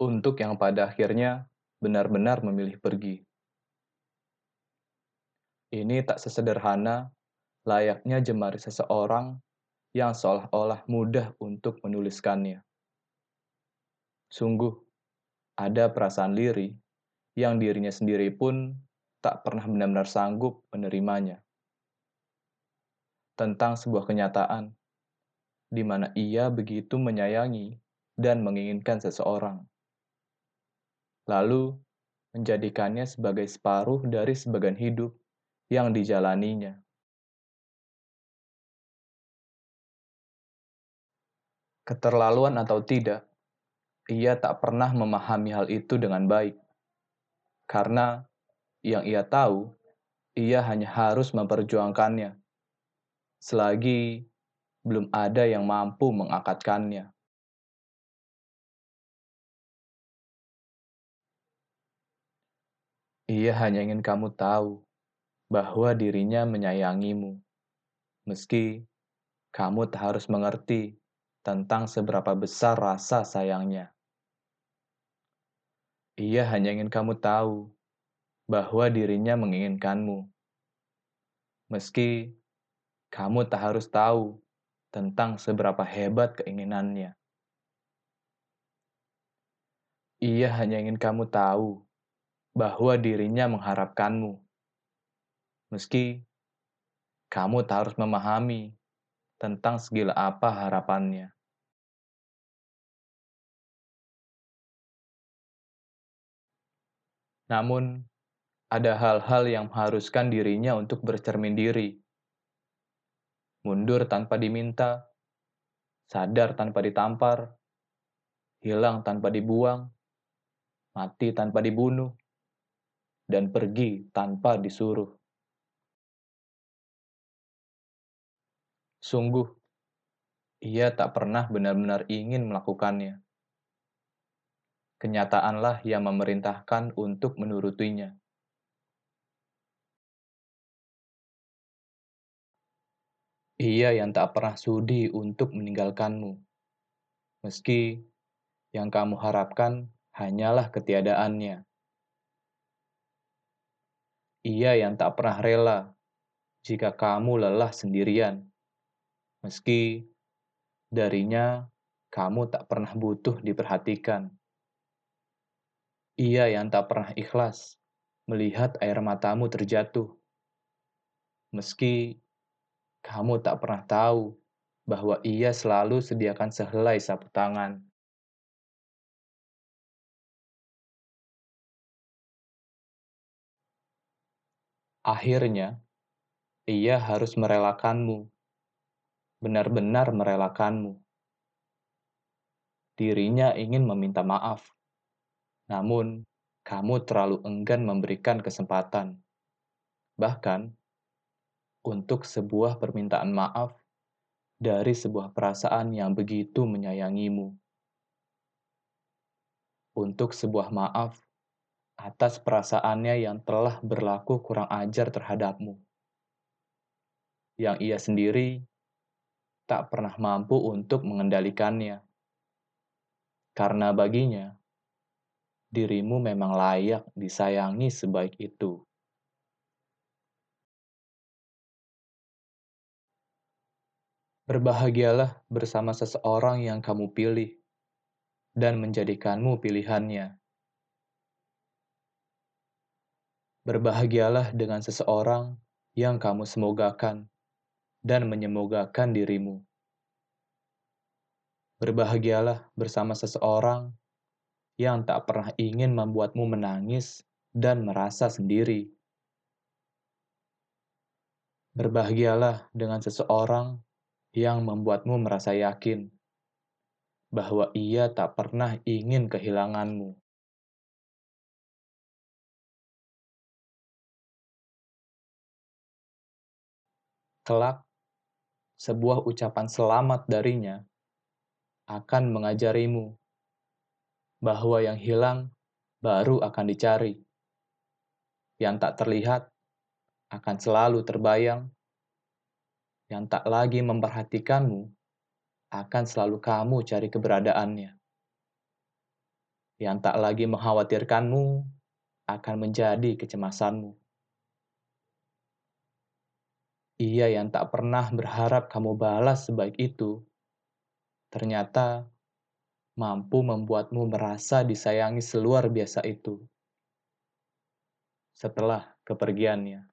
untuk yang pada akhirnya benar-benar memilih pergi. Ini tak sesederhana layaknya jemari seseorang yang seolah-olah mudah untuk menuliskannya. Sungguh, ada perasaan liri yang dirinya sendiri pun tak pernah benar-benar sanggup menerimanya. Tentang sebuah kenyataan, di mana ia begitu menyayangi dan menginginkan seseorang lalu menjadikannya sebagai separuh dari sebagian hidup yang dijalaninya. Keterlaluan atau tidak, ia tak pernah memahami hal itu dengan baik. Karena yang ia tahu, ia hanya harus memperjuangkannya. Selagi belum ada yang mampu mengakatkannya. Ia hanya ingin kamu tahu bahwa dirinya menyayangimu, meski kamu tak harus mengerti tentang seberapa besar rasa sayangnya. Ia hanya ingin kamu tahu bahwa dirinya menginginkanmu, meski kamu tak harus tahu tentang seberapa hebat keinginannya. Ia hanya ingin kamu tahu bahwa dirinya mengharapkanmu. Meski kamu tak harus memahami tentang segala apa harapannya. Namun, ada hal-hal yang mengharuskan dirinya untuk bercermin diri. Mundur tanpa diminta, sadar tanpa ditampar, hilang tanpa dibuang, mati tanpa dibunuh, dan pergi tanpa disuruh. Sungguh, ia tak pernah benar-benar ingin melakukannya. Kenyataanlah yang memerintahkan untuk menurutinya. Ia yang tak pernah sudi untuk meninggalkanmu, meski yang kamu harapkan hanyalah ketiadaannya. Ia yang tak pernah rela jika kamu lelah sendirian, meski darinya kamu tak pernah butuh diperhatikan. Ia yang tak pernah ikhlas melihat air matamu terjatuh, meski kamu tak pernah tahu bahwa ia selalu sediakan sehelai sapu tangan Akhirnya, ia harus merelakanmu, benar-benar merelakanmu. Dirinya ingin meminta maaf, namun kamu terlalu enggan memberikan kesempatan. Bahkan, untuk sebuah permintaan maaf dari sebuah perasaan yang begitu menyayangimu. Untuk sebuah maaf atas perasaannya yang telah berlaku kurang ajar terhadapmu. Yang ia sendiri tak pernah mampu untuk mengendalikannya. Karena baginya, dirimu memang layak disayangi sebaik itu. Berbahagialah bersama seseorang yang kamu pilih dan menjadikanmu pilihannya. Berbahagialah dengan seseorang yang kamu semogakan dan menyemogakan dirimu. Berbahagialah bersama seseorang yang tak pernah ingin membuatmu menangis dan merasa sendiri. Berbahagialah dengan seseorang yang membuatmu merasa yakin bahwa ia tak pernah ingin kehilanganmu. Kelak, sebuah ucapan selamat darinya akan mengajarimu bahwa yang hilang baru akan dicari. Yang tak terlihat akan selalu terbayang. Yang tak lagi memperhatikanmu akan selalu kamu cari keberadaannya. yang tak lagi mengkhawatirkanmu akan menjadi kecemasanmu. Ia yang tak pernah berharap kamu balas sebaik itu, ternyata mampu membuatmu merasa disayangi seluar biasa itu setelah kepergiannya.